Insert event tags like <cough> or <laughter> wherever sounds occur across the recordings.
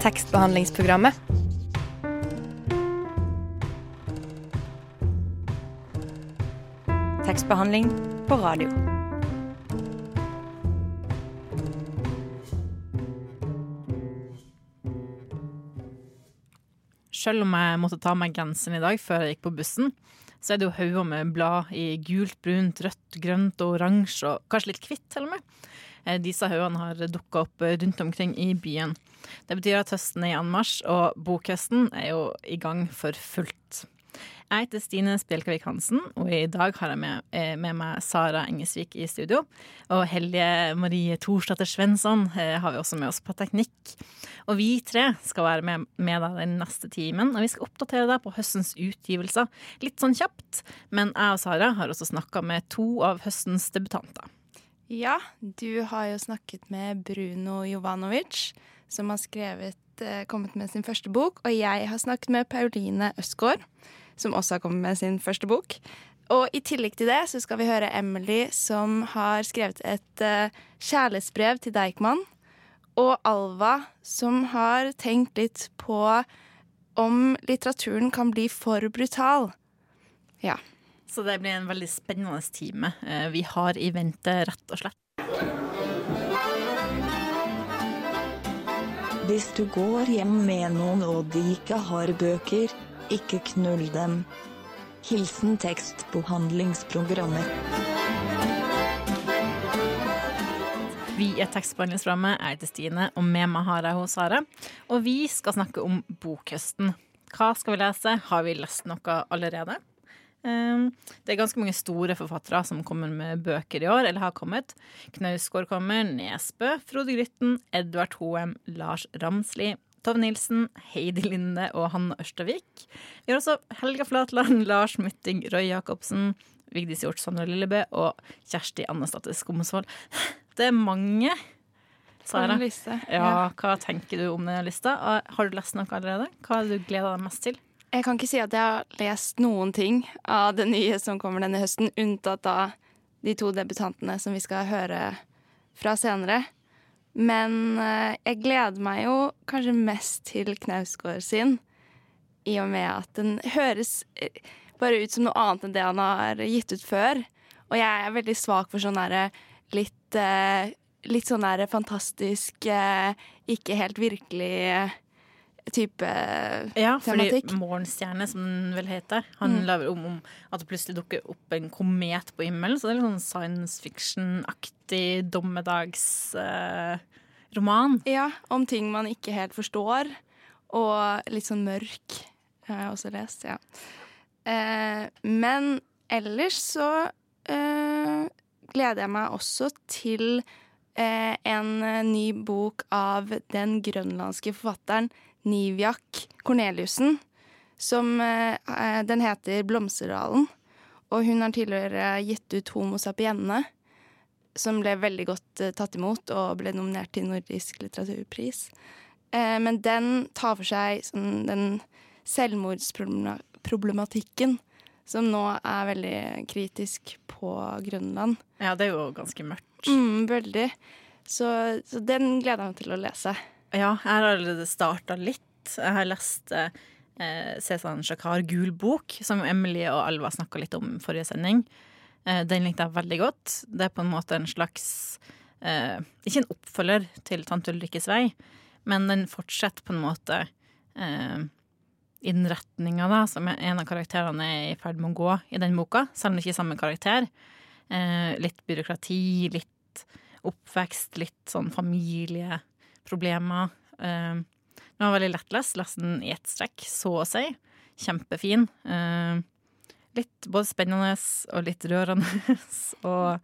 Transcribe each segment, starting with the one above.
tekstbehandlingsprogrammet. Tekstbehandling på radio. Selv om jeg måtte ta meg genseren i dag før jeg gikk på bussen, så er det jo hauger med blad i gult, brunt, rødt, grønt og oransje, og kanskje litt hvitt til og med. Eh, Disse haugene har dukka opp rundt omkring i byen. Det betyr at høsten er i anmarsj, og bokhøsten er jo i gang for fullt. Jeg heter Stine Spjelkavik Hansen, og i dag har jeg med, eh, med meg Sara Engesvik i studio. Og Helje Marie Thorsdatter Svensson eh, har vi også med oss på teknikk. Og vi tre skal være med, med deg den neste timen, og vi skal oppdatere deg på høstens utgivelser. Litt sånn kjapt, men jeg og Sara har også snakka med to av høstens debutanter. Ja, du har jo snakket med Bruno Jovanovic, som har skrevet, eh, kommet med sin første bok. Og jeg har snakket med Pauline Østgaard, som også har kommet med sin første bok. Og i tillegg til det så skal vi høre Emily, som har skrevet et eh, kjærlighetsbrev til Deichman. Og Alva, som har tenkt litt på om litteraturen kan bli for brutal. Ja. Så det blir en veldig spennende time eh, vi har i vente, rett og slett. Hvis du går hjem med noen og de ikke har bøker, ikke knull dem. Hilsen tekstbehandlingsprogrammet. Vi er tekstbehandlingsprogrammet. Jeg heter Stine, og med meg har jeg hos Sara. Og vi skal snakke om bokhøsten. Hva skal vi lese? Har vi lest noe allerede? Um, Det er ganske mange store forfattere som kommer med bøker i år, eller har kommet. Knausgård kommer, Nesbø, Frode Grytten, Edvard Hoem, Lars Ramsli, Tove Nilsen, Heidi Linde og Hanne Ørstavik. Vi har også Helga Flatland, Lars Mytting, Roy Jacobsen, Vigdis Hjorth, Sondre Lillebø og Kjersti Annesdatter Skomsvold. <laughs> Det er mange. Sara. Ja, hva tenker du om denne lista? Har du lest noe allerede? Hva har du gleda deg mest til? Jeg kan ikke si at jeg har lest noen ting av det nye som kommer denne høsten, unntatt da de to debutantene som vi skal høre fra senere. Men eh, jeg gleder meg jo kanskje mest til Knausgård sin, i og med at den høres eh, bare ut som noe annet enn det han har gitt ut før. Og jeg er veldig svak for sånn derre litt eh, Litt sånn derre fantastisk, ikke helt virkelig type Ja, fordi tematikk. Morgenstjerne, som den vel heter, handler Mm. om, om at det plutselig dukker opp en komet på himmelen. Så det er litt sånn science fiction-aktig dommedagsroman. Ja, om ting man ikke helt forstår, og litt sånn mørk. har jeg også lest, ja. Eh, men ellers så eh, gleder jeg meg også til eh, en eh, ny bok av den grønlandske forfatteren Niviak Korneliussen, Som eh, eh, Den heter 'Blomsterdalen', og hun har tidligere gitt ut 'Homo sapienne' som ble veldig godt eh, tatt imot og ble nominert til Nordisk litteraturpris. Eh, men den tar for seg sånn, den selvmordsproblematikken som nå er veldig kritisk på Grønland. Ja, det er jo ganske mørkt. Mm, veldig. Så, så den gleder jeg meg til å lese. Ja, jeg har allerede starta litt. Jeg har lest eh, Cezanne Shakar Gul bok, som Emily og Alva snakka litt om i forrige sending. Eh, den likte jeg veldig godt. Det er på en måte en slags eh, Ikke en oppfølger til Tante Ulrikkes vei, men den fortsetter på en måte eh, innretninga, som en av karakterene er i ferd med å gå i den boka, selv om det ikke er samme karakter. Eh, litt byråkrati, litt oppvekst, litt sånn familieproblemer. Uh, den var veldig lettlest. nesten i ett strekk, så å si. Kjempefin. Uh, litt både spennende og litt rørende. <laughs> og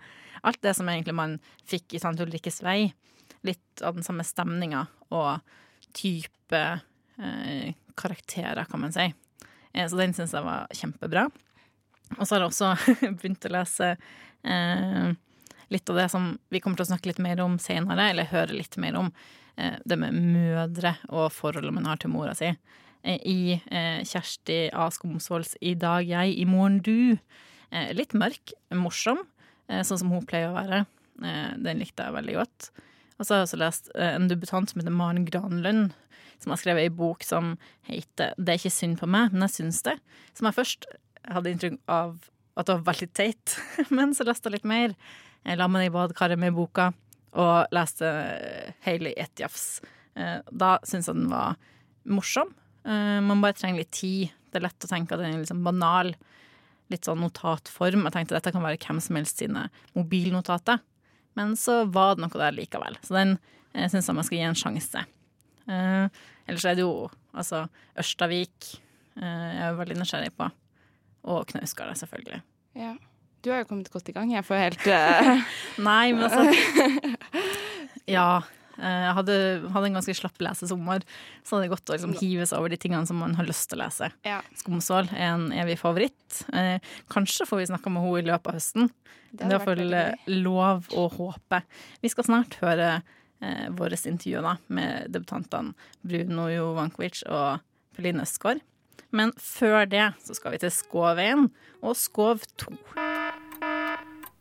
alt det som egentlig man fikk i Sant Ulrikkes vei. Litt av den samme stemninga og type eh, karakterer, kan man si. Eh, så den syns jeg var kjempebra. Og så har jeg også <laughs> begynt å lese eh, litt av det som vi kommer til å snakke litt mer om senere, eller høre litt mer om. Eh, det med mødre og forholdet man har til mora si. Eh, I eh, Kjersti A. Skomsvolds 'I dag jeg, i morgen du'. Litt mørk, morsom, sånn som hun pleier å være. Den likte jeg veldig godt. Og så har jeg også lest en debutant som heter Maren Granlund, som har skrevet ei bok som heter 'Det er ikke synd på meg, men jeg syns det'. Som jeg først hadde inntrykk av at det var veldig teit, <laughs> men så leste jeg litt mer. Jeg la meg i badekaret med boka og leste hele i ett jafs. Eh, Da syns jeg den var morsom. Eh, Man bare trenger litt tid. Det er lett å tenke at den er liksom banal. Litt sånn notatform. Jeg tenkte dette kan være hvem som helst sine mobilnotater. Men så var det noe der likevel. Så den eh, syns jeg man skal gi en sjanse. Eh, ellers er det jo altså Ørstavik eh, jeg er veldig nysgjerrig på. Og Knausgård, selvfølgelig. Ja. Du har jo kommet godt i gang. Jeg får helt uh... <laughs> Nei, men altså <laughs> Ja. eh, Jeg hadde, hadde en ganske slapp lesesommer, så hadde det gått godt å liksom hive seg over de tingene som man har lyst til å lese. Ja. Skomsvold er en evig favoritt. Eh, kanskje får vi snakka med henne i løpet av høsten. Det er vært hvert veldig lov å håpe. Vi skal snart høre eh, våre intervjuer da, med debutantene Bruno Jovankovic og Pauline Østgaard. Men før det så skal vi til Skåveien og Skåv 2.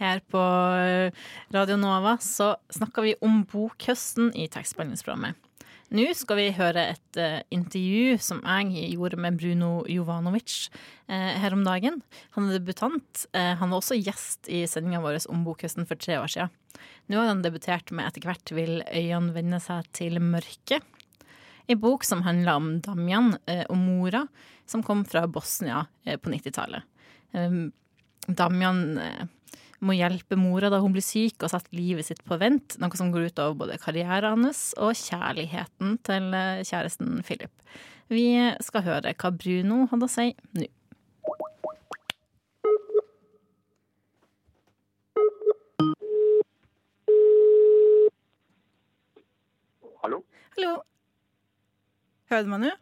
Her på eh, Radio Nova så snakker vi om bokhøsten i tekstbehandlingsprogrammet. Nå skal vi høre et uh, intervju som jeg gjorde med Bruno Jovanovic uh, her om dagen. Han er debutant. Uh, han var også gjest i sendinga vår om bokhøsten for tre år siden. Nå har han debutert med 'Etter hvert vil øynene vende seg til mørket'. En bok som handler om Damjan og mora, som kom fra Bosnia på 90-tallet. Um, Damjan må hjelpe mora da hun blir syk, og setter livet sitt på vent. Noe som går ut over både karrieren hans og kjærligheten til eh, kjæresten Philip. Vi skal høre hva Bruno hadde å si nå. Hallo? Hallo. Hører du meg nå?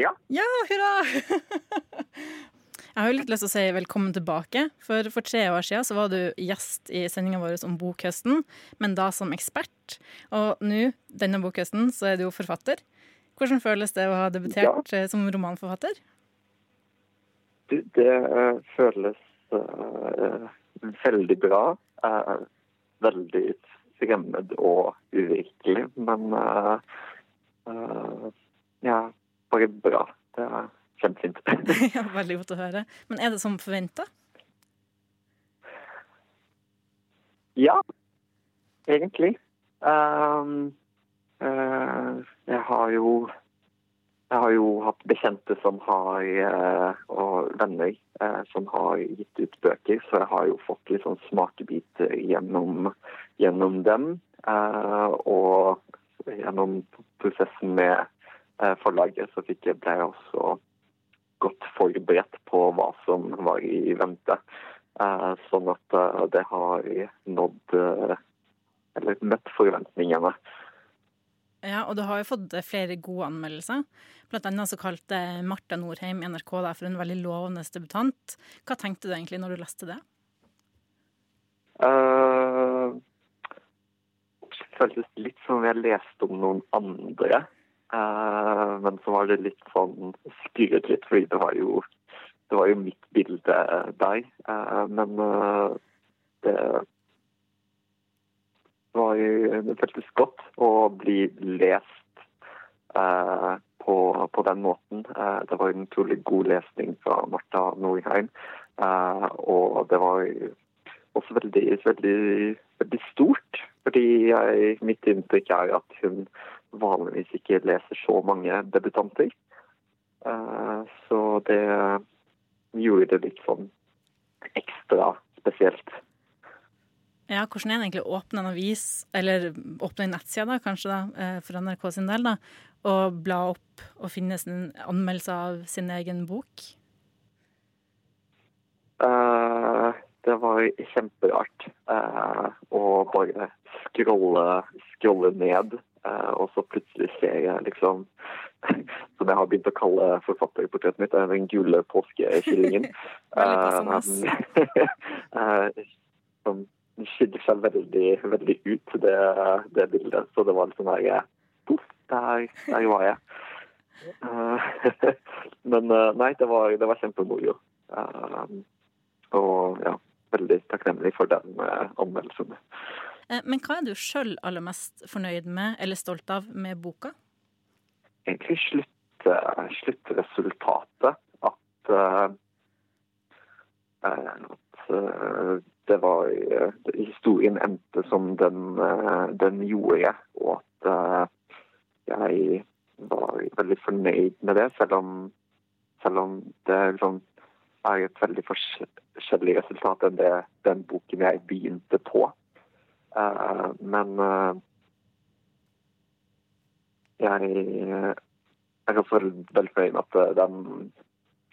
Ja. Ja, hurra! <laughs> Jeg har jo litt lyst til å si velkommen tilbake. For for tre år siden så var du gjest i sendinga vår om bokhøsten, men da som ekspert. Og nå, denne bokhøsten, så er du jo forfatter. Hvordan føles det å ha debutert ja. som romanforfatter? Det, det eh, føles uh, veldig bra. Uh, veldig fremmed og uvirkelig, men eh, eh, ja, bare bra. Det er kjempefint. <laughs> ja, veldig godt å høre. Men er det som forventa? ja, egentlig. Um, uh, jeg har jo jeg har jo hatt bekjente som har, eh, og venner eh, som har gitt ut bøker, så jeg har jo fått litt sånn smakebiter gjennom, gjennom dem. Og gjennom prosessen med forlaget så fikk jeg, ble jeg også godt forberedt på hva som var i vente. Eh, sånn at eh, det har nådd eh, Eller møtt forventningene. Ja, og du har jo fått flere gode anmeldelser. Blant annet så kalte Marta Norheim i NRK deg for en veldig lovende debutant. Hva tenkte du egentlig når du leste det? Uh, føltes litt som om jeg leste om noen andre. Eh, men så var det litt sånn skurret litt, fordi det var jo, det var jo mitt bilde der. Eh, men eh, det var jo Det føltes godt å bli lest på, på den måten. Det var en utrolig god lesning fra Marta Norheim. Og det var også veldig, veldig, veldig stort. Fordi jeg, mitt inntrykk er at hun vanligvis ikke leser så mange debutanter. Eh, så det gjorde det litt sånn ekstra spesielt. Ja, Hvordan er det egentlig å åpne en avis, eller åpne en nettside, da, kanskje da, eh, for NRK sin del, da, og bla opp og finne sin anmeldelse av sin egen bok? Uh, det var kjemperart uh, å bare scrolle, scrolle ned, og så plutselig ser jeg liksom <laughs> Som jeg har begynt å kalle forfatterportrettet mitt, er den gule påskekyllingen. <laughs> <laughs> Eh, som skiller seg veldig, veldig ut, det, det bildet. Så det var liksom der Poff, der, der var jeg. Eh, Men eh, nei, det var, det var kjempemoro. Eh, og ja, veldig takknemlig for den eh, anmeldelsen. Eh, Men hva er du sjøl aller mest fornøyd med eller stolt av med boka? Egentlig slutt, sluttresultatet. At, eh, eh, at det var Historien endte som den, den gjorde, og at jeg var veldig fornøyd med det, selv om, selv om det liksom er et veldig forskjellig resultat enn det, den boken jeg begynte på. Eh, men eh, jeg er også veldig, veldig fornøyd med at de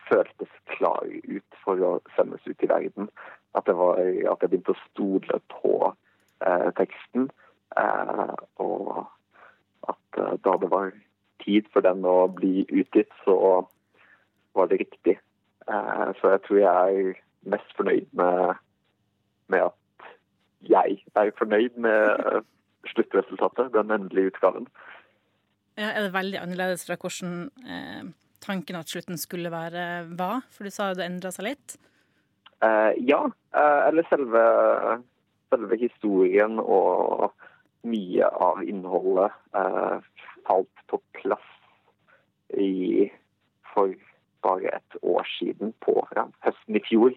føltes klar ut for å sendes ut i verden. At, var, at jeg begynte å stole på eh, teksten. Eh, og at eh, da det var tid for den å bli utgitt, så var det riktig. Eh, så jeg tror jeg er mest fornøyd med, med at jeg er fornøyd med eh, sluttresultatet, den endelige utgaven. Ja, er det veldig annerledes fra hvordan eh, tanken at slutten skulle være var? For du sa jo det endra seg litt. Eh, ja, eh, eller selve, selve historien og mye av innholdet eh, falt på plass i, for bare et år siden, på ja, høsten i fjor.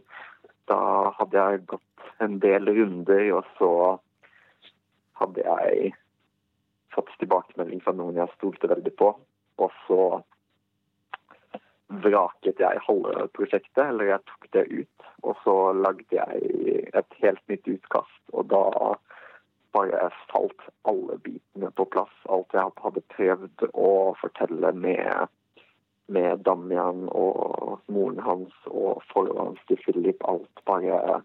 Da hadde jeg gått en del runder, og så hadde jeg fått tilbakemelding fra noen jeg stolte veldig på. Og så vraket jeg halve prosjektet, eller jeg tok det ut. Og så lagde jeg et helt nytt utkast, og da bare falt alle bitene på plass. Alt jeg hadde prøvd å fortelle med, med Damian og moren hans og forholdet hans til Philip, alt bare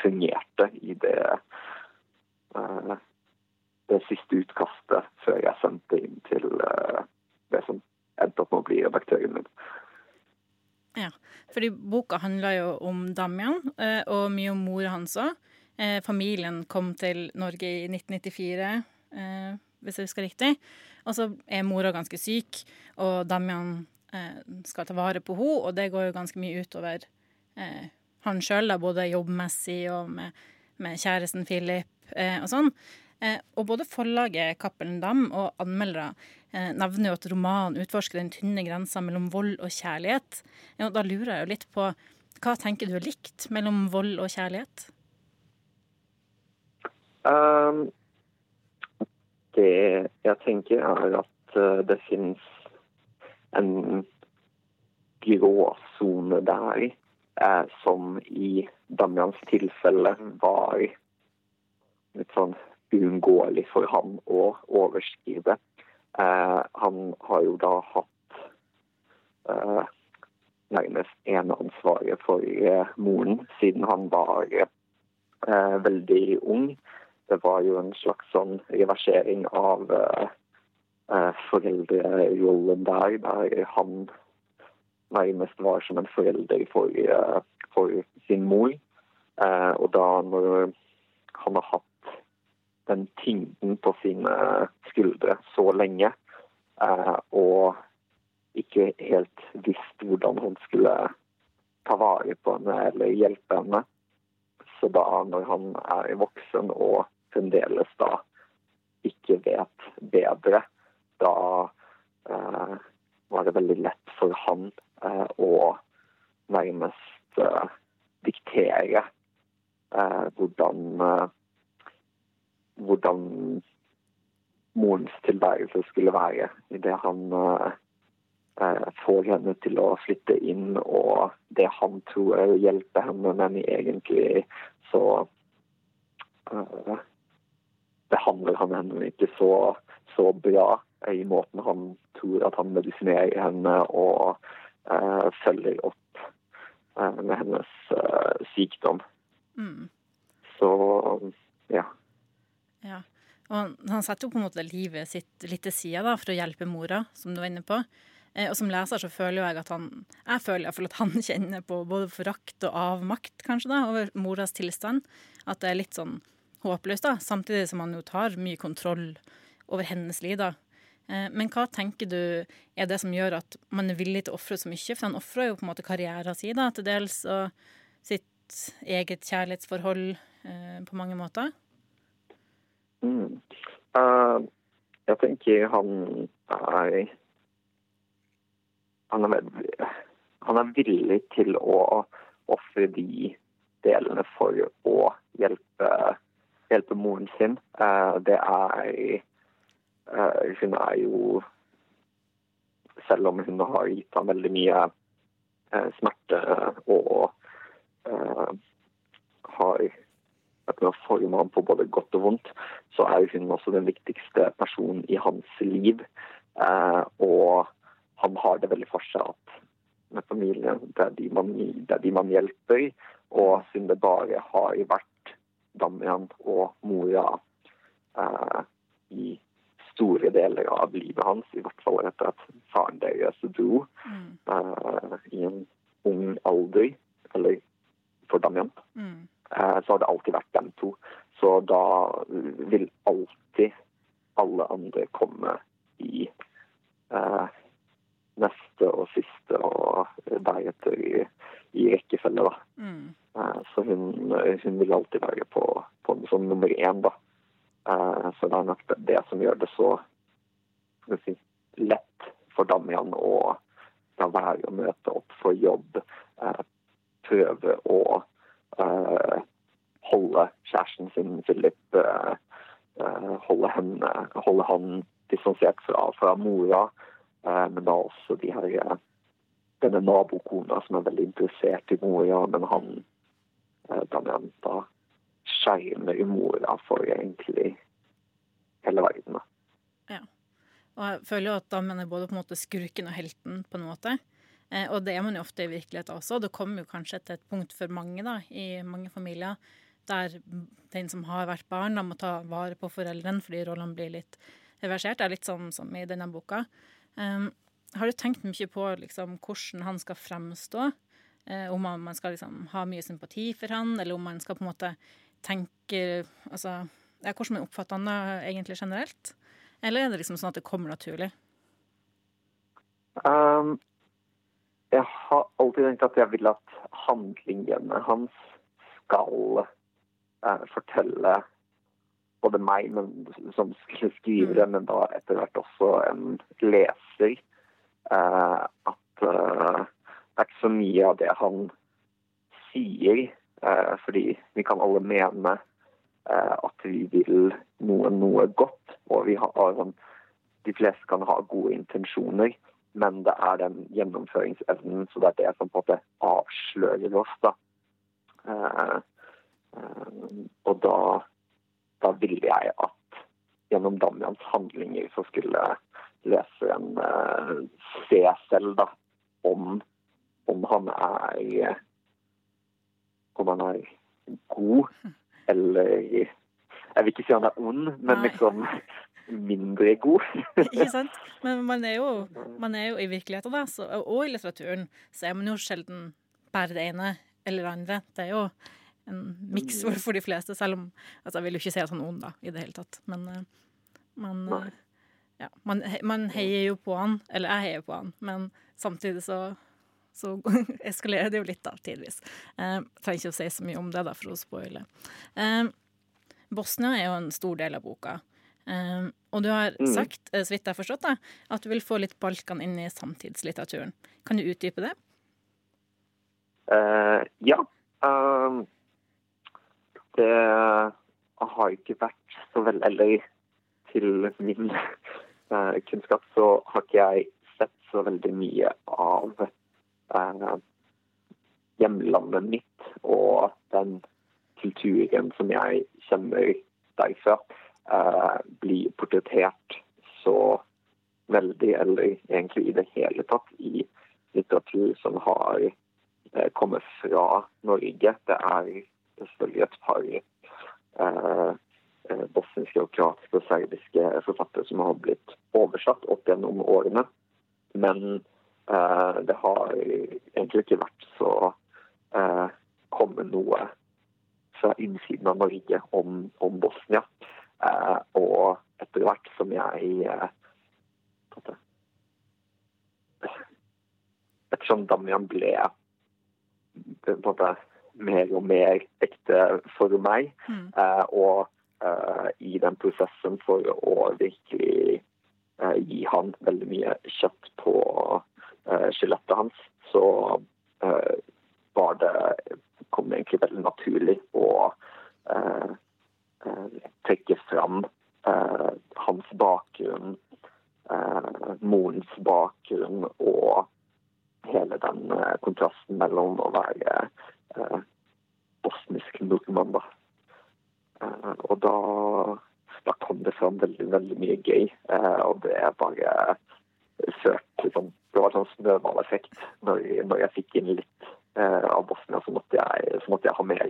fungerte i det, uh, det siste utkastet før jeg sendte inn til uh, det som endte opp med å bli redaktøren min. Ja, fordi boka handler jo om Damian, uh, og mye om mora hans òg. Familien kom til Norge i 1994, eh, hvis jeg husker riktig. Og så er mora ganske syk, og Damian eh, skal ta vare på henne, og det går jo ganske mye utover eh, han sjøl, både jobbmessig og med, med kjæresten Philip eh, og sånn. Eh, og både forlaget Cappelen Dam og anmeldere eh, nevner jo at romanen utforsker den tynne grensa mellom vold og kjærlighet. Ja, og da lurer jeg jo litt på hva tenker du er likt mellom vold og kjærlighet? Um, det jeg tenker, er at uh, det finnes en gråsone der eh, som i Damians tilfelle var litt sånn uunngåelig for han å overskride. Eh, han har jo da hatt eh, nærmest eneansvaret for uh, moren siden han var uh, veldig ung. Det var jo en slags sånn reversering av uh, foreldrerollen der, der han nærmest var som en forelder for, for sin mor. og da når han har hatt den tyngden på sine skuldre så lenge, og ikke helt visst hvordan han skulle ta vare på henne eller hjelpe henne. Så da, når han er voksen og fremdeles da ikke vet bedre, da eh, var det veldig lett for han eh, å nærmest eh, diktere hvordan hvordan morens tilværelse skulle være idet han får henne til å flytte inn, og det han tror hjelper henne, men egentlig så behandler han henne ikke så, så, bra i måten han tror at han medisinerer henne og eh, følger opp eh, med hennes sykdom. Mm. Så ja. Ja. Og han setter jo på en måte livet sitt litt til side da, for å hjelpe mora, som du var inne på. Eh, og som leser så føler jo jeg at han jeg føler i hvert fall at han <laughs> kjenner på både forakt og avmakt kanskje da, over moras tilstand. At det er litt sånn håpløst, da, samtidig som han jo tar mye kontroll over hennes liv. da. Eh, Men hva tenker du er det som gjør at man er villig til å ofre så mye? For han ofrer jo på en måte karrieren sin da, til dels, og sitt eget kjærlighetsforhold eh, på mange måter. Mm. Uh, jeg tenker han er han er, han er villig til å ofre de delene for å hjelpe, hjelpe moren sin. Eh, det er eh, Hun er jo Selv om hun har gitt ham veldig mye smerte og har vært med å forme ham på både godt og vondt, så er hun også den viktigste personen i hans liv. Og han har det veldig for seg at med familien, det er de man, det er de man hjelper. Og siden det bare har vært Damian og mora eh, i store deler av livet hans, i hvert fall etter at faren deres dro eh, i en ung alder, eller for Damian, Mm. eh, så har det alltid vært dem to. Så da vil alltid alle andre komme i eh, neste og siste og deretter i, i rekkefølge, da. Mm. Eh, Så hun, hun vil alltid være på, på som nummer én, da. Eh, Så det er nok det, som gjør det så si, lett for Damian å la være å møte opp for jobb. eh, Prøve å holde kjæresten sin, Philip, holde, henne, holde han distansert fra, fra mora. Men da også de her denne nabokona som er veldig interessert i mora, men han eh, Damian da skjermer mora for egentlig hele verden. da. Og jeg føler jo at Dammen er både på en måte skurken og helten, på en måte. Eh, og det er man jo ofte i virkeligheten også. Det kommer jo kanskje til et punkt for mange da, i mange familier der den som har vært barn, da må ta vare på foreldrene fordi rollene blir litt reversert. Det er litt sånn som i denne boka. Um, har du tenkt mye på liksom, hvordan han skal fremstå? Eh, om man man skal liksom, ha mye sympati for han, eller om man skal på en måte tenke altså, ja, Hvordan man oppfatter han da egentlig generelt? Eller er det liksom sånn at det kommer naturlig? Um, jeg har alltid tenkt at jeg vil at handlingene hans skal uh, fortelle både meg men, som skriver, mm. men da etter hvert også en leser, uh, at det er ikke så mye av det han sier, eh, fordi vi kan alle mene eh, at vi vil noe, noe godt, og vi har, de fleste kan ha gode intensjoner, men det er den gjennomføringsevnen, så det er det som på en måte avslører oss. da. Eh, og da, da ville jeg at gjennom Damians handlinger så skulle leseren se selv da, om, om han er om han er god, eller Jeg vil ikke si han er ond, men Nei. liksom mindre god. <laughs> Ikke sant? Men man er jo, man er jo i virkeligheten, da, så, og i litteraturen, så er man jo sjelden bare det ene eller det andre. Det er jo en miks for, de fleste, selv om altså, Jeg vil jo ikke si at han er ond, da, i det hele tatt. Men eh, man, ja, man, man heier jo på han, eller jeg heier på han, men samtidig så så <laughs> eskalerer det jo litt, da, tidvis. Eh, trenger ikke å si så mye om det, da, for å spoile. Eh, Bosnia er jo en stor del av boka. Eh, og du har Mm. sagt, eh, så vidt jeg har forstått, da, at du vil få litt Balkan inn i samtidslitteraturen. Kan du utdype det? Uh, ja. Uh, det har ikke vært så vel Eller til min uh, kunnskap så har ikke jeg sett så veldig mye av hjemlandet mitt og den kulturen som jeg kjenner derfra, eh, bli portrettert så veldig, eller egentlig i det hele tatt, i litteratur som har eh, kommer fra Norge. Det er selvfølgelig et par eh, eh, bosniske og kroatiske og serbiske forfattere som har blitt oversatt opp gjennom årene. Men eh, det har egentlig ikke vært så eh, kommet noe fra innsiden av Norge om, om Bosnia. Eh, og etter hvert som jeg eh, Ettersom Damian ble måte mer og mer ekte for meg, Mm. eh, og eh, i den prosessen for å virkelig eh, gi han veldig mye kjøtt på eh, skjelettet hans, så eh, var det kom det egentlig veldig naturlig å eh, eh, trekke fram eh, hans bakgrunn, eh, morens bakgrunn og hele den eh, kontrasten mellom å være eh, bosnisk nordmann, da. Eh, og da, da kom det fram veldig, veldig mye gøy, eh, og det bare førte liksom, Det var sånn snøballeffekt. Når, når jeg fikk inn litt eh, av Bosnia, så måtte jeg, så måtte jeg ha mer.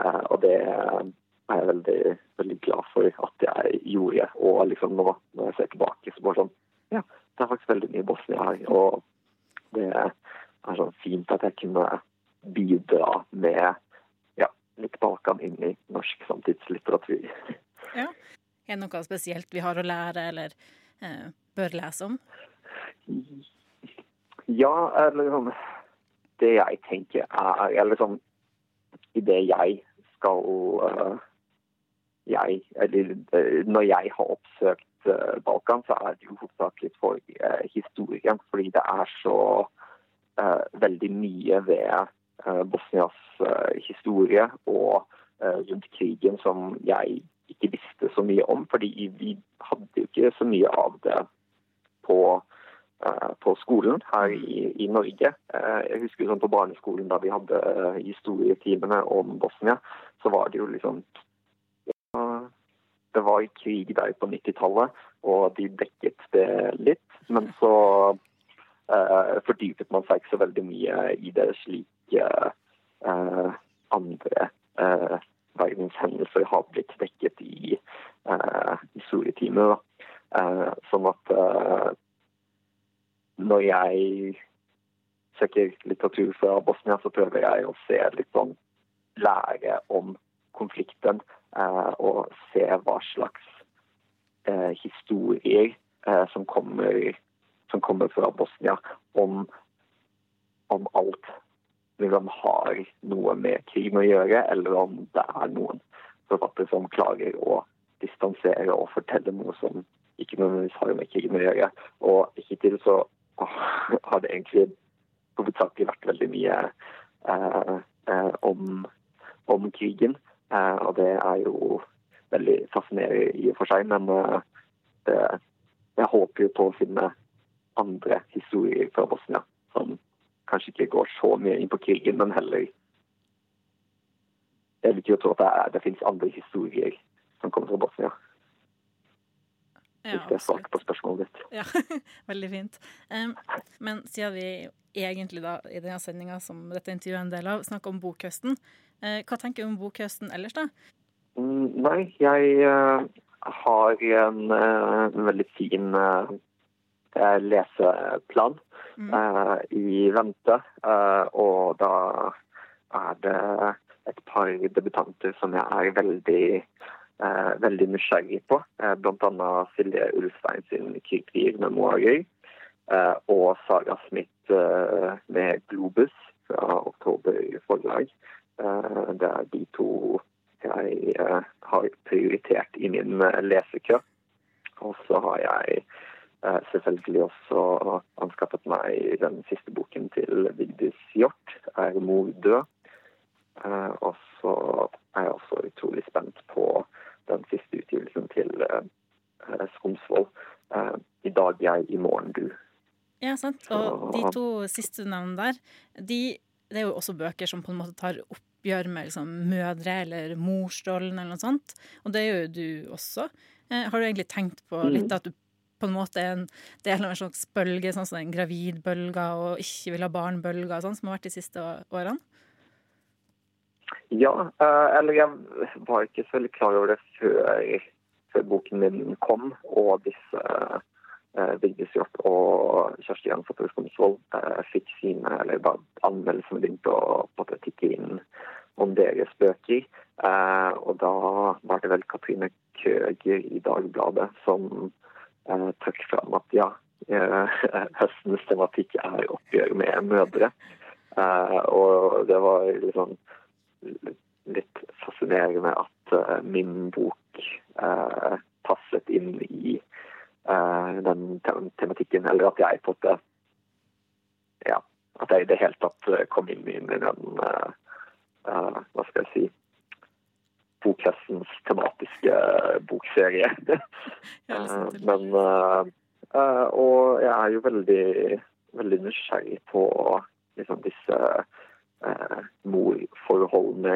Eh, og det er jeg veldig, veldig glad for at jeg gjorde. Og liksom nå når jeg ser tilbake, så bare sånn Ja, det er faktisk veldig mye Bosnia her. Og det er sånn fint at jeg kunne bidra med ja, litt Balkan inn i norsk samtidslitteratur. Er det noe spesielt vi har å lære, eller eh, bør lese om? Ja, eller sånn Det jeg tenker er Eller sånn I det jeg skal uh, Jeg Eller øh, når jeg har oppsøkt uh, Balkan, så er det jo hovedsakelig for uh, historien. Fordi det er så veldig mye ved Bosnias historie og rundt krigen som jeg ikke visste så mye om. Fordi vi hadde jo ikke så mye av det på eh, på skolen her i, i Norge. Eh, Jeg husker sånn på barneskolen da vi hadde eh, historietimene om Bosnia, så var det jo liksom Det var krig der på 90-tallet, og de dekket det litt. Men så eh, fordypet man seg ikke så veldig mye i det slik eh, andre eh, verdenshendelser har blitt dekket i eh, historietimene. Eh, sånn at eh, når jeg søker litteratur fra Bosnia, så prøver jeg å se litt sånn Lære om konflikten eh, og se hva slags eh, historier eh, som, kommer, som kommer fra Bosnia om, om alt liksom har noe med krigen å gjøre, eller om det er noen forfattere som klarer å distansere og fortelle noe som ikke nødvendigvis har med krigen å gjøre. Og hittil så har det egentlig hovedsakelig vært veldig mye eh, eh, om, om krigen. Eh, og det er jo veldig fascinerende i og for seg, men eh, det, jeg håper jo på å finne andre historier fra Bosnia som kanskje ikke går så mye inn på krigen, men heller Jeg liker ikke tro at det, det finnes andre historier som kommer fra Bosnia. Ja, Hvis det er svart på spørsmålet ditt. Ja, <laughs> veldig fint. Um, men siden vi egentlig da, i denne sendinga som dette intervjuet er en del av, snakker om bokhøsten, uh, hva tenker du om bokhøsten ellers, da? Mm, Nei, jeg uh, har en uh, veldig fin leseplan Mm. i vente. og da er det et par debutanter som jeg er veldig, veldig nysgjerrig på. Eh, annet Silje Ulstein sin krigerier-memoarer. Eh, og Sara Smith eh, med Globus fra Oktober forlag. Eh, det er de to jeg eh, har prioritert i min eh, lesekø. Og så har jeg eh, selvfølgelig også anskaffet meg den siste boken til Vigdis Hjort, 'Er mor død'. Eh, og så er jeg også utrolig spent på den siste utgivelsen til eh, eh, Skomsvold. Eh, 'I dag jeg, i morgen du'. Ja, sant. Og de to siste navnene der, de, det er jo også bøker som på en måte tar oppgjør med liksom, mødre eller morsrollen eller noe sånt. Og det gjør jo du også. Har du egentlig tenkt på litt at du på en måte er en del av en slags bølge, sånn som den gravidbølga og ikke vil ha barn-bølga, sånn, som har vært de siste årene? Ja, eh, eller jeg var ikke så veldig klar over det før, før boken min kom, og disse uh, Vigdis Hjort og Kjersti Jansson Skomsvold uh, fikk sine, eller bare anmeldelsene begynte å måte tikke inn om deres bøker. Eh, og da var det vel Katrine Køger i Dagbladet som eh, trakk fram at ja, eh, <laughs> høstens tematikk er oppgjør med mødre. Eh, og det var liksom litt fascinerende at eh, min bok eh, passet inn i eh, den tem tematikken, eller at jeg på en Ja, at jeg i det hele tatt eh, kom inn i den eh, eh, Hva skal jeg si Bokhestens tematiske bokserie. <laughs> <laughs> Men Og jeg er jo veldig, veldig nysgjerrig på liksom disse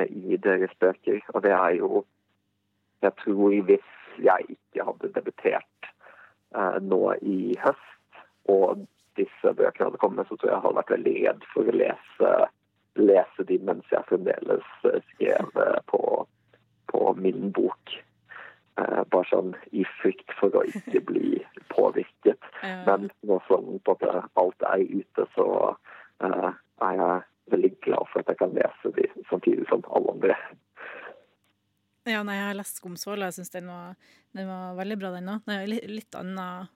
i deres bøker. Og det er jo Jeg tror hvis jeg ikke hadde debutert eh, nå i høst, og disse bøkene hadde kommet, så tror jeg jeg hadde vært veldig redd for å lese, lese de mens jeg fremdeles eh, skrev eh, på, på min bok. Eh, bare sånn i frykt for å ikke bli påvirket. Men nå som alt er ute, så eh, er jeg veldig glad for at jeg kan lese de samtidig som alle andre. Ja, nei, jeg har lest Skomsvold, og jeg syns den, var- den var veldig bra, den òg. Litt, litt annen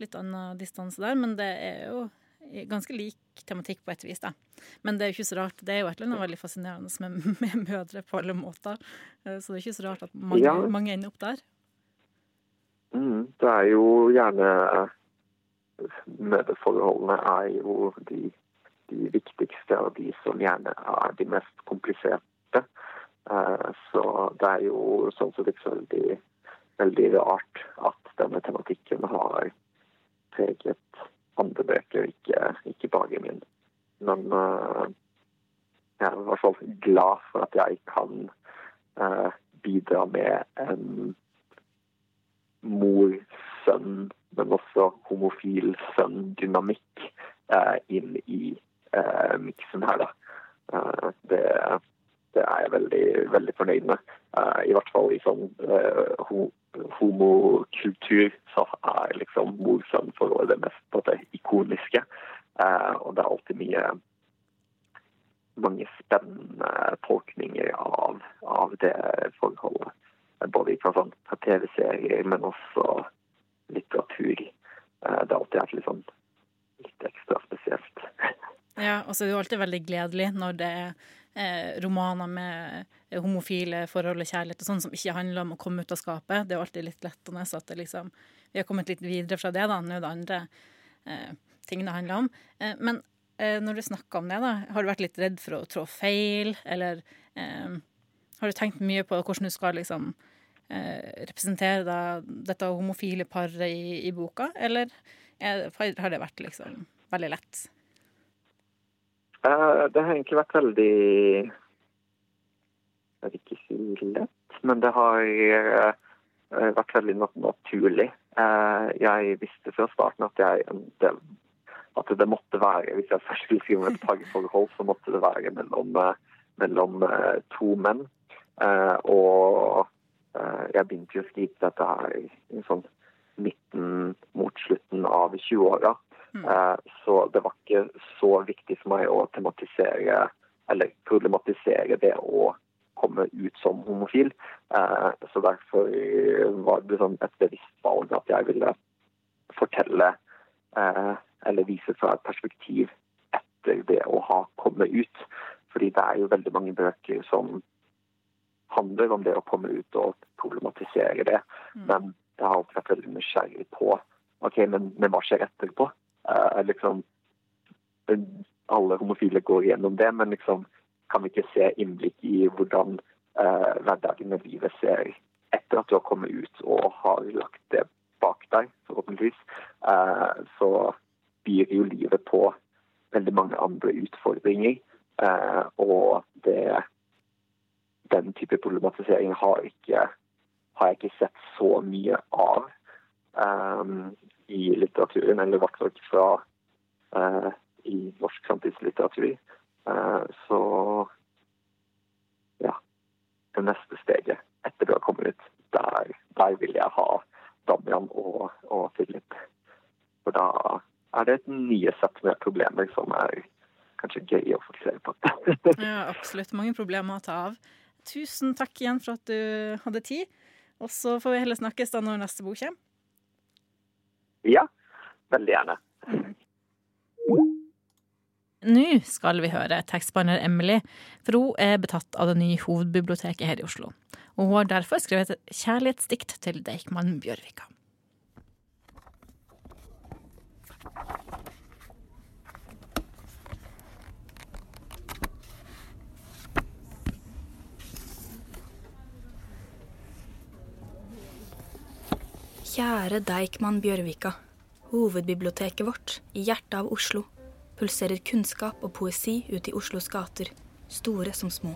litt annen distanse der, men det er jo ganske lik tematikk på et vis, da. Men det er jo ikke så rart. Det er jo et eller annet veldig fascinerende med, <laughs> med mødre på alle måter. Eh, Så det er ikke så rart at mange, Ja. mange ender opp der. Mm, det er jo gjerne Mødreforholdene er jo de, de viktigste og de som gjerne er de mest kompliserte. Eh, Så det er jo sånn sett ikke veldig, veldig rart at denne tematikken har preget andre bøker, ikke, ikke bare min. Men eh, jeg er i hvert fall glad for at jeg kan eh, bidra med en mor-sønn, men også homofil sønn-dynamikk inn i eh, miksen her, da. Eh, det, det er jeg veldig, veldig fornøyd med. Eh, I hvert fall i sånn eh, ho homokultur så er liksom mor-sønn-forholdet det mest på det ikoniske. Og det er alltid mye mange spennende tolkninger av, av det forholdet. Både fra, sånn, TV-serier, men også litteratur. Det har alltid vært litt sånn litt ekstra spesielt. <laughs> Ja, og så er det jo alltid veldig gledelig når det er eh, romaner med homofile forhold og kjærlighet og sånn som ikke handler om å komme ut av skapet. Det er jo alltid litt lettende så at liksom, vi har kommet litt videre fra det. da, Nå er det andre eh, ting det handler om. Eh, men eh, når du snakker om det, da, har du vært litt redd for å trå feil, eller eh, har du tenkt mye på hvordan du skal liksom eh, representere da, dette homofile paret i, i boka, eller er, har det vært liksom veldig lett? Eh, Det har egentlig vært veldig Jeg vil ikke si lett, men det har eh, vært veldig naturlig. Eh, Jeg visste fra starten at, jeg, at det måtte være Hvis jeg først skulle skrive om et parforhold, så måtte det være mellom, mellom to menn. Og jeg begynte jo å skrive dette her i sånn midten mot slutten av 20-åra. Eh, Så det var ikke så viktig for meg å tematisere eller problematisere det å komme ut som homofil. Eh, Så derfor var det sånn et bevisst valg at jeg ville fortelle eh, eller vise fra et perspektiv etter det å ha kommet ut. Fordi det er jo veldig mange bøker som handler om det å komme ut og problematisere det. Men jeg har alltid vært veldig nysgjerrig på ok, men, men hva skjer etterpå? Eh, liksom, alle homofile går gjennom det, men liksom, kan vi ikke se innblikk i hvordan uh, hverdagen og livet ser etter at du har kommet ut og har lagt det bak deg, forhåpentligvis, uh, så byr jo livet på veldig mange andre utfordringer. Og det, den type problematisering har, ikke, har jeg ikke sett så mye av eh, i litteraturen, eller i hvert fall ikke fra eh, i norsk samtidslitteratur. Eh, så det neste steget etter du har kommet ut. Der, der vil jeg ha Damian og, og Philip. For da er det et nye sett med problemer som er kanskje gøy å fokusere på. <laughs> Ja, absolutt. Mange problemer å ta av. Tusen takk igjen for at du hadde tid. Og så får vi heller snakkes da når neste bok kommer. Ja, veldig gjerne. Nå skal vi høre tekstbehandler Emily, for hun er betatt av det nye hovedbiblioteket her i Oslo. Og hun har derfor skrevet et kjærlighetsdikt til Deichman Bjørvika. Kjære Deichman Bjørvika. Hovedbiblioteket vårt, i hjertet av Oslo, pulserer kunnskap og poesi ut i Oslos gater, store som små.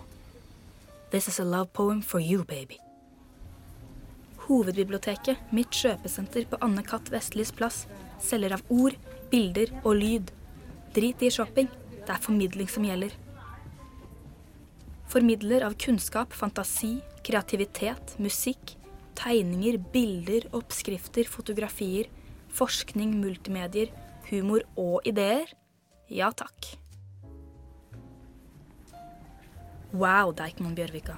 This is a love poem for you, baby. Hovedbiblioteket, mitt kjøpesenter på Anne Katt Vestlis plass, selger av ord, bilder og lyd. Drit i shopping, det er formidling som gjelder. Formidler av kunnskap, fantasi, kreativitet, musikk, tegninger, bilder, oppskrifter, fotografier, forskning, multimedier, humor og ideer? Ja takk. Wow, Deichman Bjørvika.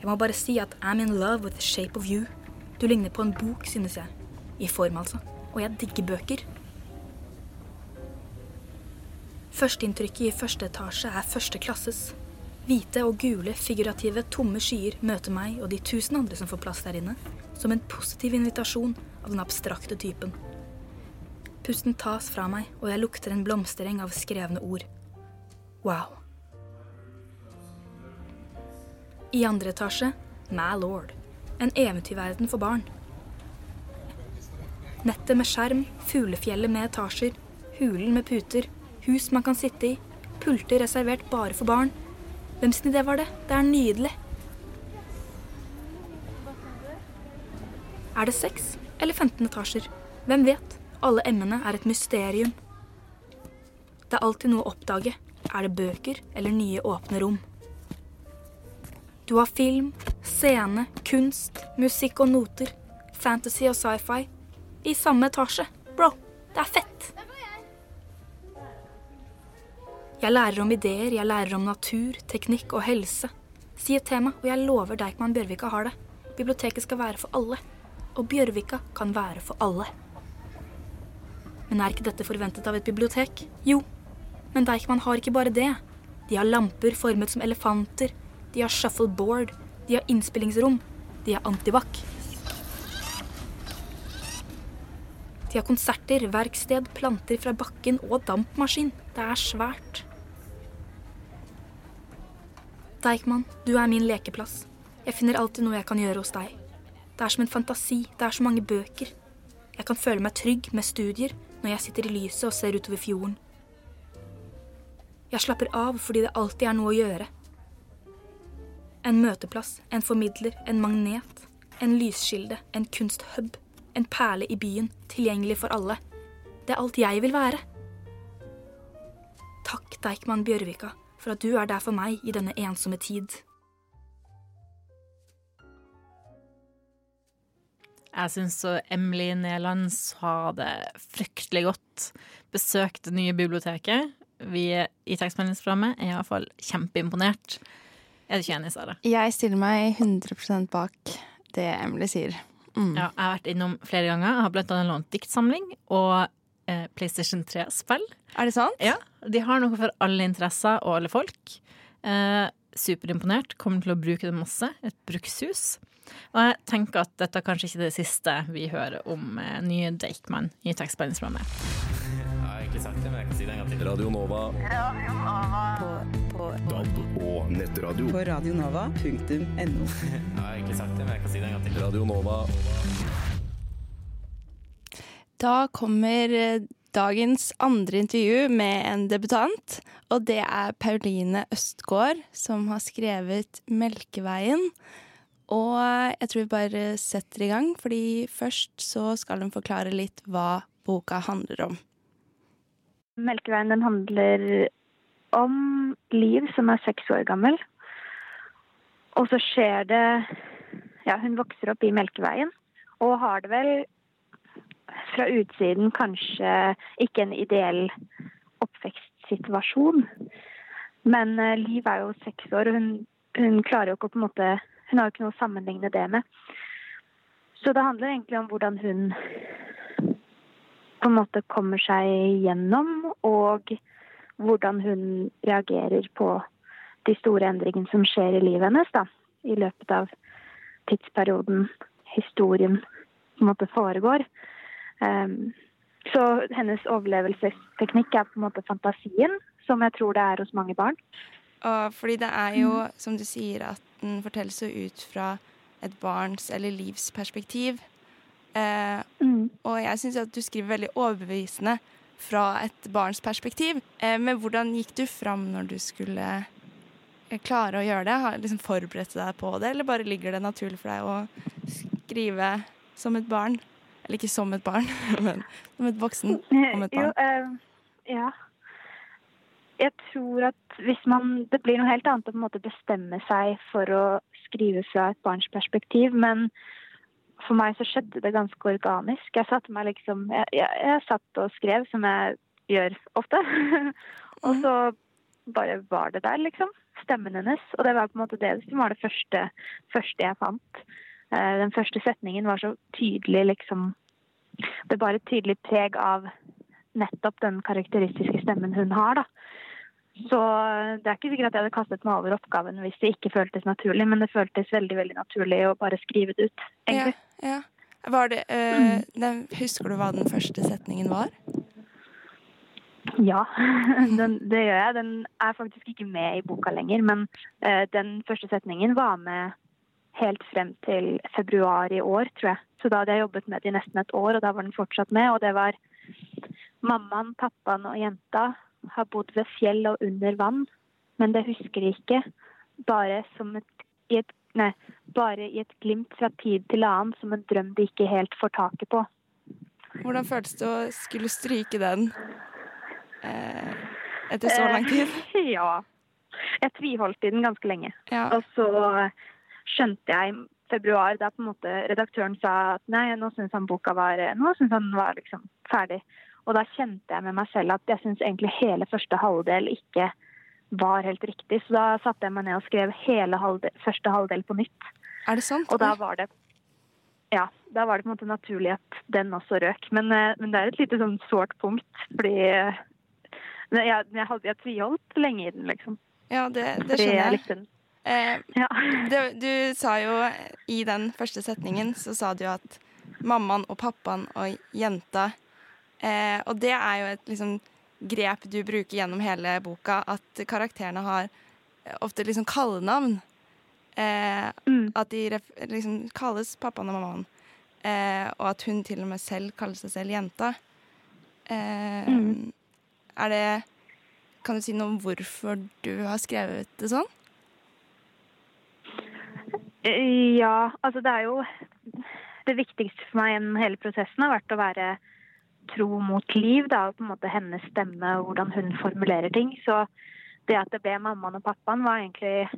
Jeg må bare si at I'm in love with the shape of you. Du ligner på en bok, synes jeg. I form, altså. Og jeg digger bøker. Førsteinntrykket i første etasje er første klasses. Hvite og gule, figurative, tomme skyer møter meg og de tusen andre som får plass der inne, som en positiv invitasjon av den abstrakte typen. Pusten tas fra meg, og jeg lukter en blomstereng av skrevne ord. Wow. I andre etasje My Lord. En eventyrverden for barn. Nettet med skjerm, fuglefjellet med etasjer, hulen med puter, hus man kan sitte i, pulter reservert bare for barn. Hvems idé var det? Det er nydelig. Er det seks eller 15 etasjer? Hvem vet? Alle emnene er et mysterium. Det er alltid noe å oppdage. Er det bøker eller nye åpne rom? Du har film, scene, kunst, musikk og noter, fantasy og sci-fi i samme etasje. Bro, det er fett! Jeg lærer om ideer, jeg lærer om natur, teknikk og helse. Si et tema, og jeg lover Deichman Bjørvika har det. Biblioteket skal være for alle. Og Bjørvika kan være for alle. Men er ikke dette forventet av et bibliotek? Jo. Men Deichman har ikke bare det. De har lamper formet som elefanter. De har shuffleboard. De har innspillingsrom. De har antibac. De har konserter, verksted, planter fra bakken og dampmaskin. Det er svært. Deichman, du er min lekeplass. Jeg finner alltid noe jeg kan gjøre hos deg. Det er som en fantasi. Det er så mange bøker. Jeg kan føle meg trygg med studier når jeg sitter i lyset og ser utover fjorden. Jeg slapper av fordi det alltid er noe å gjøre. En møteplass, en formidler, en magnet, en lyskilde, en kunsthub, en perle i byen, tilgjengelig for alle. Det er alt jeg vil være. Takk, Deichman Bjørvika, for at du er der for meg i denne ensomme tid. Jeg syns Emily Neland sa det fryktelig godt. Besøk det nye biblioteket. Vi i tekstmeldingsprogrammet er iallfall kjempeimponert. Er du ikke enig, Sara? Jeg stiller meg 100% bak det Emily sier. Mm. Ja, jeg har vært innom flere ganger. Jeg har blant annet lånt diktsamling og eh, PlayStation 3-spill. Er det sant? Ja, De har noe for alle interesser og alle folk. Eh, superimponert. Kommer til å bruke det masse. Et brukshus. Og jeg tenker at dette er kanskje ikke det siste vi hører om eh, nye Dakeman i tekstbehandlingsprogrammet. Jeg har egentlig sagt det, men jeg kan si det en gang til. Radio Nova. På, på, DAB og nettradio. på radionova.no. <laughs> Jeg har egentlig sagt det, men jeg kan si det en gang til. Radio Nova. Da kommer eh, dagens andre intervju med en debutant. Og det er Pauline Østgaard, som har skrevet 'Melkeveien'. Og jeg tror vi bare setter i gang, fordi først så skal hun forklare litt hva boka handler om. Melkeveien den handler om Liv, som er seks år gammel. Og så skjer det Ja, hun vokser opp i Melkeveien og har det vel fra utsiden kanskje ikke en ideell oppvekstsituasjon. Men eh, Liv er jo seks år, og hun, hun klarer jo ikke på en måte Hun har jo ikke noe å sammenligne det med. Så det handler egentlig om hvordan hun på en måte kommer seg gjennom, og hvordan hun reagerer på de store endringene som skjer i livet hennes da, i løpet av tidsperioden historien på en måte foregår. Um, så hennes overlevelsesteknikk er på en måte fantasien, som jeg tror det er hos mange barn. Og fordi det er jo, som du sier, at den fortelles jo ut fra et barns eller livs perspektiv. Eh, Og jeg syns at du skriver veldig overbevisende fra et barns perspektiv. Eh, men hvordan gikk du fram når du skulle eh, klare å gjøre det? Har liksom forberedt deg på det, eller bare ligger det naturlig for deg å skrive som et barn? Eller ikke som et barn, <laughs> men som et voksen om et Jo, barn. eh, ja. Jeg tror at hvis man Det blir noe helt annet å bestemme seg for å skrive fra et barns perspektiv, men for meg så skjedde det ganske organisk. Jeg satte meg liksom Jeg, jeg, jeg satt og skrev, som jeg gjør ofte. <laughs> og så bare var det der, liksom. Stemmen hennes. Og det var på en måte det som var det første, første jeg fant. Eh, Den første setningen var så tydelig, liksom Det bar et tydelig preg av nettopp den karakteristiske stemmen hun har, da. Så det er ikke sikkert at jeg hadde kastet meg over oppgaven hvis det ikke føltes naturlig, men det føltes veldig veldig naturlig å bare skrive det ut, egentlig. Ja, ja. Var det, eh, den, husker du hva den første setningen var? Ja, <laughs> den, det gjør jeg. Den er faktisk ikke med i boka lenger, men øh, den første setningen var med helt frem til februar i år, tror jeg. Så da hadde jeg jobbet med det i nesten et år, og da var den fortsatt med. Og det var mammaen, pappaen og jenta har bodd ved fjell og under vann, men det husker de ikke. Bare som et, i et Nei, bare i et glimt fra tid til annen, som en drøm de ikke helt får taket på. Hvordan føltes det å skulle stryke den eh, etter så lang tid? Eh, <laughs> ja. Jeg tviholdt i den ganske lenge. Ja. Og så skjønte jeg i februar, da på en måte redaktøren sa at nei, nå syns han boka var Nå synes han var liksom ferdig. Og da kjente jeg med meg selv at jeg syns egentlig hele første halvdel ikke var helt riktig. Så da satte jeg meg ned og skrev hele halvdel, første halvdel på nytt. Er det sant? Og da var det ja, da var det på en måte naturlig at den også røk. Men, eh, men det er et lite sånn sårt punkt, fordi jeg, jeg, hadde, jeg tviholdt lenge i den, liksom. Ja, det, det skjønner jeg. Eh, du, du sa jo i den første setningen så sa du at mammaen og pappaen og jenta eh, Og det er jo et liksom, grep du bruker gjennom hele boka, at karakterene har ofte liksom kallenavn. Eh, At de liksom kalles pappaen og mammaen. Eh, og at hun til og med selv kaller seg selv jenta. Eh, Mm. Er det Kan du si noe om hvorfor du har skrevet det sånn? Eh, Ja, altså det er jo Det viktigste for meg gjennom hele prosessen har vært å være tro mot liv, da, og på en måte hennes stemme og hvordan hun formulerer ting. Så det at det ble mammaen og pappaen, var egentlig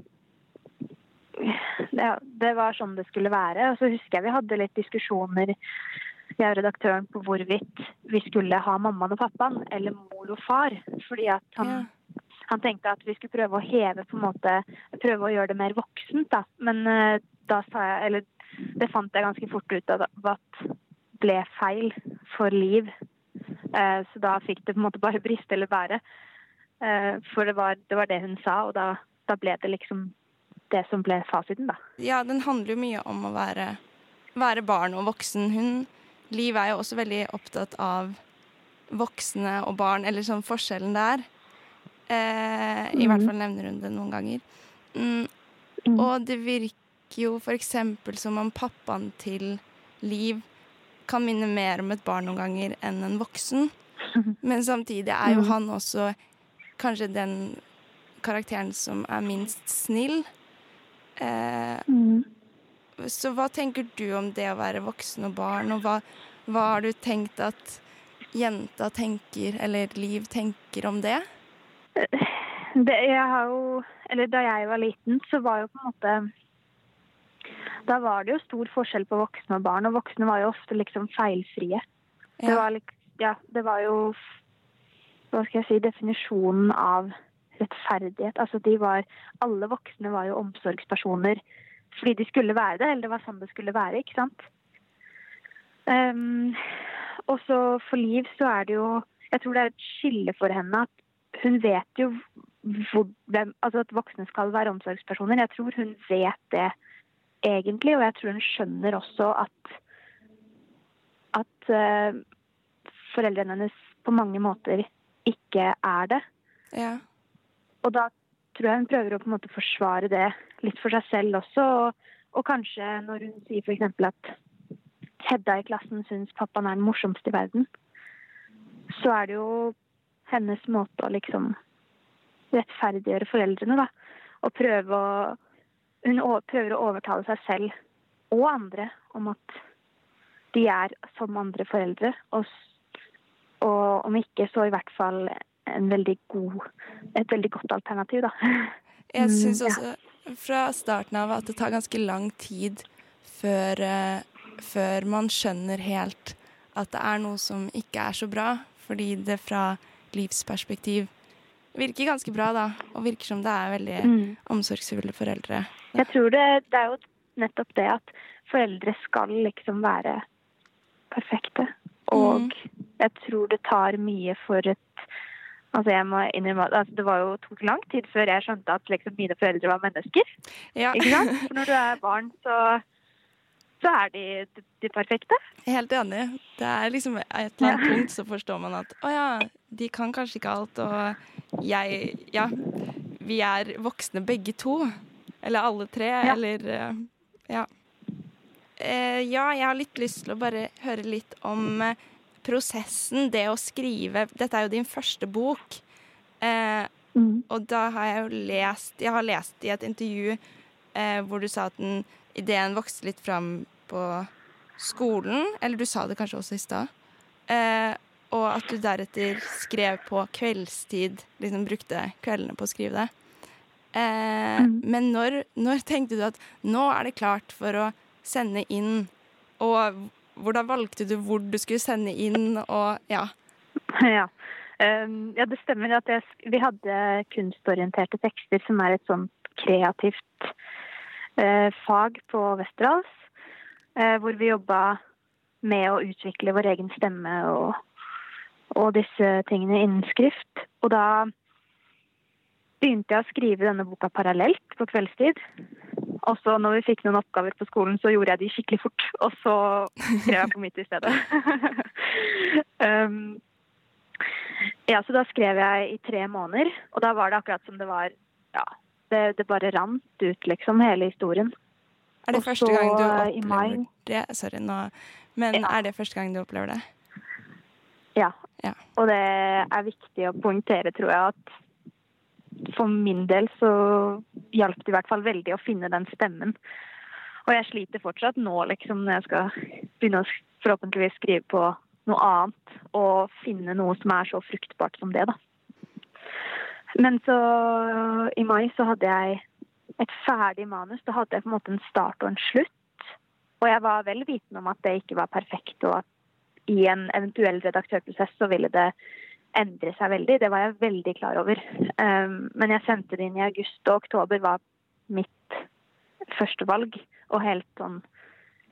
det, det var sånn det skulle være. Og så husker jeg vi hadde litt diskusjoner, jeg og redaktøren, på hvorvidt vi skulle ha mammaen og pappaen eller mor og far. Fordi at han, han tenkte at vi skulle prøve å heve på en måte, prøve å gjøre det mer voksent. da. Men eh, da sa jeg, eller det fant jeg ganske fort ut av at ble feil for Liv. Eh, Så da fikk det på en måte bare <laughs> briste eller bære. Eh, For det var det, var det hun sa, og da, da ble det liksom det som ble fasiten, da. Ja, den handler jo mye om å være, være barn og voksen. Hun, Liv er jo også veldig opptatt av voksne og barn, eller sånn forskjellen der. Eh, I Mhm. hvert fall nevner hun det noen ganger. Mm. Og det virker jo eksempel som om pappaen til Liv kan minne mer om et barn noen ganger enn en voksen. Men samtidig er jo Mhm. han også kanskje den karakteren som er minst snill. Eh, Så hva tenker du om det å være voksen og barn, og hva, hva har du tenkt at jenta tenker, eller Liv tenker om det? Det, jeg har jo, eller da jeg var liten, så var jo på en måte da var det jo stor forskjell på voksne og barn, og voksne var jo ofte liksom feilfrie. Det var, ja, det var jo hva skal jeg si, definisjonen av rettferdighet. Altså de var, alle voksne var jo omsorgspersoner fordi de skulle være det, eller det var sånn det skulle være, ikke sant? Um, og så for Liv så er det jo Jeg tror det er et skille for henne at hun vet jo hvor, hvem, altså at voksne skal være omsorgspersoner. Jeg tror hun vet det egentlig, og jeg tror hun skjønner også at at uh, foreldrene hennes på mange måter ikke er det. Ja. Og da tror jeg hun prøver å på en måte forsvare det litt for seg selv også. Og, og kanskje når hun sier f.eks. at Hedda i klassen syns pappaen er den morsomste i verden, så er det jo hennes måte å liksom rettferdiggjøre foreldrene, da. Og prøve å Hun prøver å overtale seg selv og andre om at de er som andre foreldre. Og, og om ikke, så i hvert fall en veldig god, et veldig godt alternativ, da. <laughs> Jeg Mm, syns også fra starten av at det tar ganske lang tid før, eh, før man skjønner helt at det er noe som ikke er så bra, fordi det fra livsperspektiv virker ganske bra, da, og virker som det er veldig Mm. omsorgsfulle foreldre. Jeg tror det, det er jo nettopp det at foreldre skal liksom være perfekte. Og jeg tror det tar mye for et Altså jeg må innrømme at altså det var jo tok lang tid før jeg skjønte at liksom mine foreldre var mennesker. Ja. Ikke sant? <laughs> For når du er barn, så, så er de de, de perfekte. Helt enig. Det er liksom et eller annet punkt så forstår man at å ja, de kan kanskje ikke alt, og jeg Ja, vi er voksne begge to. Eller alle tre, eller eh, Ja. Eh, ja, jeg har litt lyst til å bare høre litt om eh, prosessen, det å skrive Dette er jo din første bok. Mm. Og da har jeg jo lest Jeg har lest i et intervju hvor du sa at den, ideen vokste litt fram på skolen. Eller du sa det kanskje også i stad. Eh, og at du deretter skrev på kveldstid. Liksom brukte kveldene på å skrive det. Eh, Men når, når tenkte du at nå er det klart for å sende inn? Og hvordan valgte du hvor du skulle sende inn, og ja. <laughs> Ja. Um, ja, det stemmer at jeg, vi hadde kunstorienterte tekster, som er et sånt kreativt uh, fag på Westerdals. uh, hvor vi jobba med å utvikle vår egen stemme og, og disse tingene innen skrift. Og da begynte jeg å skrive denne boka parallelt på kveldstid. Og så når vi fikk noen oppgaver på skolen, så gjorde jeg de skikkelig fort. Og så skrev jeg på mitt i stedet. <laughs> um, ja, så da skrev jeg i tre måneder. Og da var det akkurat som det var Ja, det, det bare rant ut, liksom, hele historien. Er det første gang du eh, opplever det? Sorry, nå. Men er det første gang du opplever det? Ja. Og det er viktig å poengtere, tror jeg, at for min del så hjalp det i hvert fall veldig å finne den stemmen. Og jeg sliter fortsatt nå, liksom, når jeg skal begynne å forhåpentligvis skrive på noe annet, og finne noe som er så fruktbart som det, da. Men så i mai så hadde jeg et ferdig manus. Da hadde jeg på en måte en start og en slutt. Og jeg var vel vitende om at det ikke var perfekt, og at i en eventuell redaktørprosess så ville det endre seg veldig. Det var jeg veldig klar over. Um, men jeg sendte det inn i august, og oktober var mitt førstevalg. Og helt sånn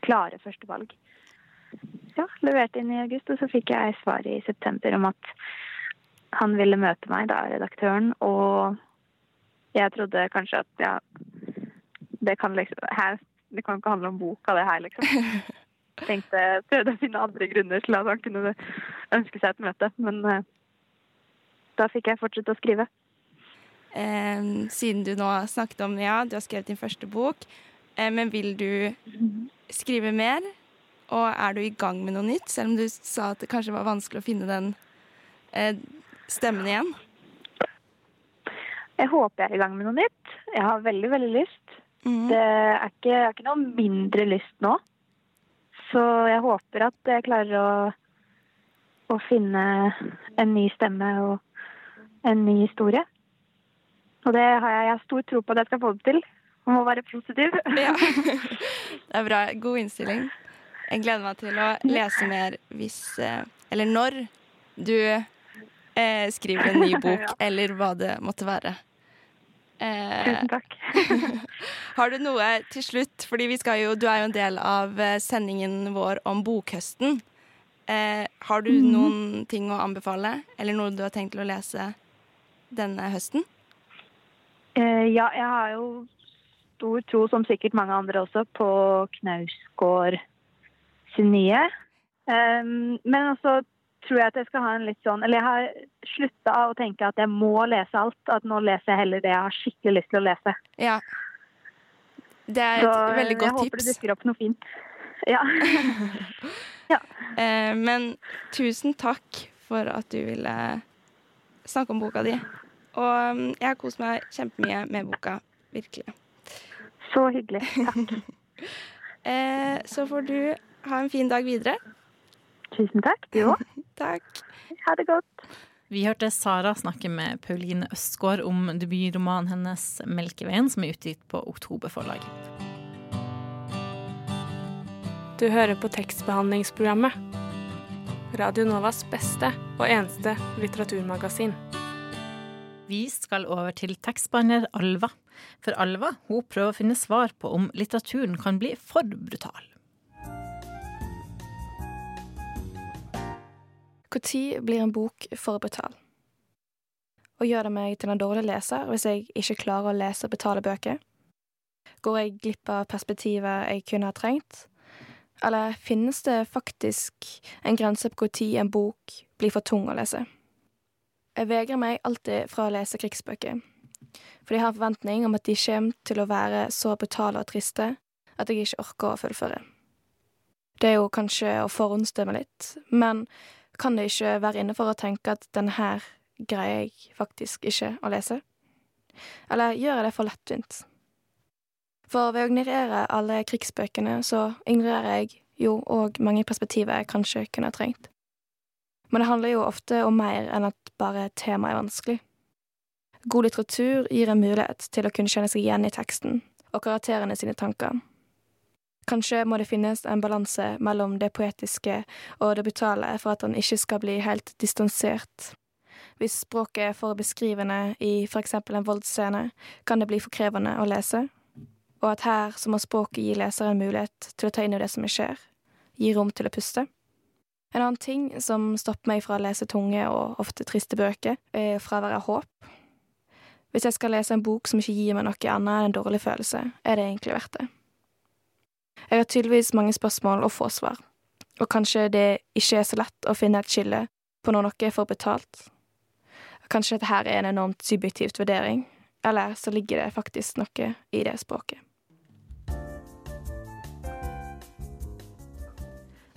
klare førstevalg. Ja, leverte inn i august, og så fikk jeg svar i september om at han ville møte meg, da, redaktøren, og jeg trodde kanskje at ja, det kan liksom her, Det kan ikke handle om boka, det her, liksom. <laughs> Tenkte, prøvde å finne andre grunner til at han kunne ønske seg et møte, men eh, da fikk jeg fortsette å skrive. Eh, siden du nå snakket om ja, du har skrevet din første bok, eh, men vil du skrive mer? Og er du i gang med noe nytt, selv om du sa at det kanskje var vanskelig å finne den eh, stemmen igjen? Jeg håper jeg er i gang med noe nytt. Jeg har veldig, veldig lyst. Det er ikke, har ikke noe mindre lyst nå. Så jeg håper at jeg klarer å, å finne en ny stemme og en ny historie. Og det har jeg, jeg har stor tro på at jeg skal få det til. Man må være positiv. <laughs> Ja. <laughs> Det er bra. God innstilling. Jeg gleder meg til å lese mer hvis eh, Eller når du eh, skriver en ny bok, <laughs> eller hva det måtte være. Eh, Tusen takk. <laughs> har du noe til slutt? Fordi vi skal jo, du er jo en del av eh, sendingen vår om bokhøsten. Eh, har du mm. noen ting å anbefale, eller noe du har tenkt til å lese denne høsten? Eh, ja, jeg har jo stor tro, som sikkert mange andre også, på Knausgård sin nye. Um, men også tror jeg at jeg skal ha en litt sånn Eller jeg har slutta å tenke at jeg må lese alt. At nå leser jeg heller det jeg har skikkelig lyst til å lese. Ja. Det er et Så veldig godt tips. jeg håper det dukker opp noe fint. <laughs> <laughs> Ja. Eh, men tusen takk for at du ville snakke om boka di. Og um, jeg har kost meg kjempemye med boka. Virkelig. Så hyggelig. Takk. <laughs> Eh, så får du ha en fin dag videre. Tusen takk. Du òg. Takk. Ha det godt. Vi hørte Sara snakke med Pauline Østgaard om debutromanen hennes 'Melkeveien', som er utgitt på Oktoberforlag. Du hører på tekstbehandlingsprogrammet. Radio Novas beste og eneste litteraturmagasin. Vi skal over til tekstbehandler Alva. For Alva hun prøver å finne svar på om litteraturen kan bli for brutal. Når blir en bok for brutal? Og gjør det meg til en dårlig leser hvis jeg ikke klarer å lese og betale bøker? Går jeg glipp av perspektivet jeg kunne ha trengt? Eller finnes det faktisk en grense på når en bok blir for tung å lese? Jeg vegrer meg alltid fra å lese krigsbøker, for jeg har en forventning om at de kommer til å være så brutale og triste at jeg ikke orker å fullføre. Det er jo kanskje å forhåndsdømme litt, men kan det ikke være inne for å tenke at denne her greier jeg faktisk ikke å lese? Eller gjør jeg det for lettvint? For ved å ignorere alle krigsbøkene, så ignorerer jeg jo òg mange perspektiver jeg kanskje kunne ha trengt. Men det handler jo ofte om mer enn at bare temaet er vanskelig. God litteratur gir en mulighet til å kunne kjenne seg igjen i teksten og karakterene sine tanker. Kanskje må det finnes en balanse mellom det poetiske og det brutale for at han ikke skal bli helt distansert. Hvis språket er for beskrivende i eksempel en voldsscene, kan det bli for krevende å lese, og at her så må språket gi leseren mulighet til å ta inn i det som skjer, gi rom til å puste. En annen ting som stopper meg fra å lese tunge og ofte triste bøker, er fraværet av håp. Hvis jeg skal lese en bok som ikke gir meg noe annet enn en dårlig følelse, er det egentlig verdt det. Jeg har tydeligvis mange spørsmål og få svar, og kanskje det ikke er så lett å finne et skille på når noe for betalt. Kanskje dette her er en enormt subjektivt vurdering, eller så ligger det faktisk noe i det språket.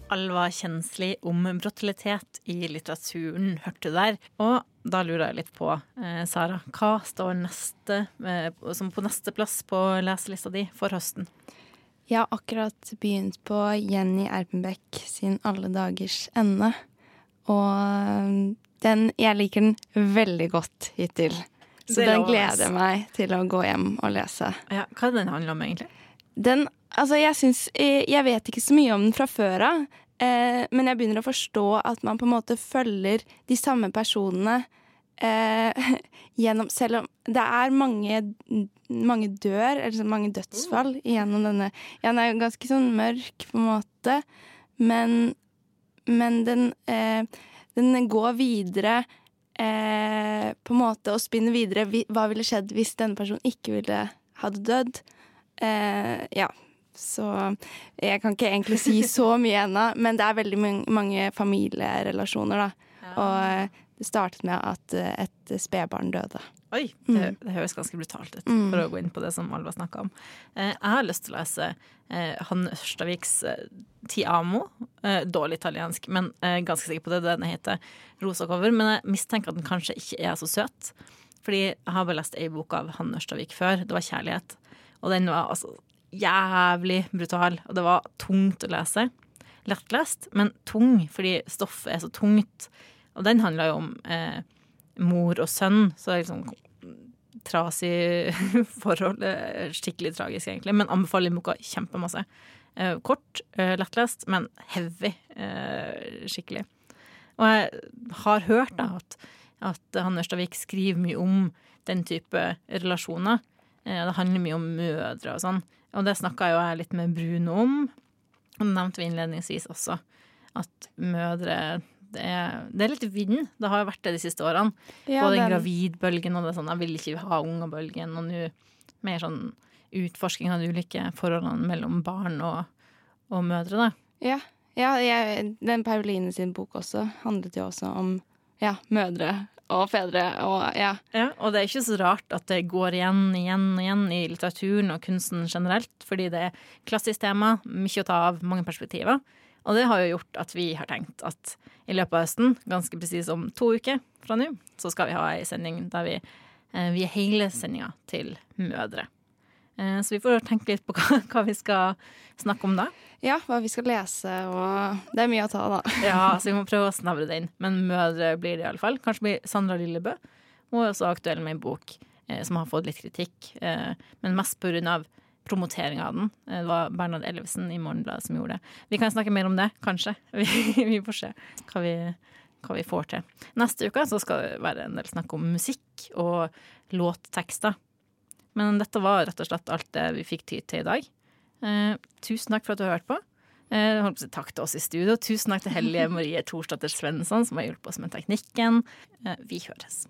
Alva Kjensli om brutalitet i litteraturen, hørte du der. Og da lurer jeg litt på, eh, Sara, hva står neste, eh, som på nesteplass på leselista di for høsten? Jeg har akkurat begynt på Jenny Erpenbeck sin Alle dagers ende. Og den Jeg liker den veldig godt hittil. Så den gleder jeg meg til å gå hjem og lese. Ja, hva den handler om, egentlig? Den Altså, jeg syns eh, Jeg vet ikke så mye om den fra før av, eh, men jeg begynner å forstå at man på en måte følger de samme personene eh, <laughs> gjennom Selv om det er mange mange dør, eller så mange dødsfall gjennom denne Ja, den er jo ganske sånn mørk, på en måte, men, men den eh, Den går videre eh, på en måte og spinner videre. Hva ville skjedd hvis denne personen ikke ville hadde dødd? Eh, ja. Så jeg kan ikke egentlig si så mye ennå, men det er veldig mange, familierelasjoner, da. Og eh, det startet med at eh, et spedbarn døde. Oi, det, det høres ganske brutalt ut, Mm. for å gå inn på det som Alva snakka om. Eh, jeg har lyst til å lese eh, Hanne Ørstaviks eh, Ti amo. Eh, dårlig italiensk, men eh, ganske sikker på det. Den heter Rosa cover. Men jeg mistenker at den kanskje ikke er så søt. Fordi jeg har bare lest ei bok av Hanne Ørstavik før. Det var 'Kjærlighet'. Og den var altså jævlig brutal. Og det var tungt å lese. Lettlest, men tung, fordi stoffet er så tungt. Og den handla jo om eh, mor og sønn, så det er liksom trasig <laughs> forhold. eh, Skikkelig tragisk, egentlig. Men anbefaler boka kjempemasse. Eh, Kort, eh, lettlest, men heavy. eh, Skikkelig. Og jeg har hørt da at, at Hanne Ørstavik skriver mye om den type relasjoner. Eh, Det handler mye om mødre og sånn. Og det snakka jo jeg litt med Bruno om. Og det nevnte vi innledningsvis også. At mødre det er, det er litt vind. Det har jo vært det de siste årene. Ja, Både den gravidbølgen og det sånn 'jeg vil ikke ha unger'-bølgen. Og nå mer sånn utforsking av de ulike forholdene mellom barn og, og mødre, da. Ja, ja jeg, den Pauline sin bok også handlet jo også om ja, mødre og fedre og ja. Ja, og det er ikke så rart at det går igjen igjen og igjen i litteraturen og kunsten generelt, fordi det er klassisk tema, mye å ta av, mange perspektiver. Og det har jo gjort at vi har tenkt at i løpet av høsten, ganske presis om to uker fra nå, så skal vi ha ei sending der vi eh, vier hele sendinga til mødre. Eh, så vi får tenke litt på <laughs> hva, hva vi skal snakke om da. Ja, hva vi skal lese og Det er mye å ta, da. Ja, <laughs> så vi må prøve å snevre det inn. Men mødre blir det iallfall. Kanskje blir Sandra Lillebø. Hun er også aktuell med en bok eh, som har fått litt kritikk, eh, men mest på grunn av promotering av den. Eh, Det var Bernhard Ellefsen i Morgenbladet som gjorde det. Vi kan snakke mer om det, kanskje. <laughs> Vi, vi får se hva vi, hva vi får til. Neste uke så skal det være en del snakk om musikk og låttekster. Men dette var rett og slett alt det vi fikk tid til i dag. Eh, tusen takk for at du har hørt på. Eh, på si takk til oss i studio. Tusen takk til Hellige Marie Thorsdatter Svensson, som har hjulpet oss med teknikken. Eh, vi høres.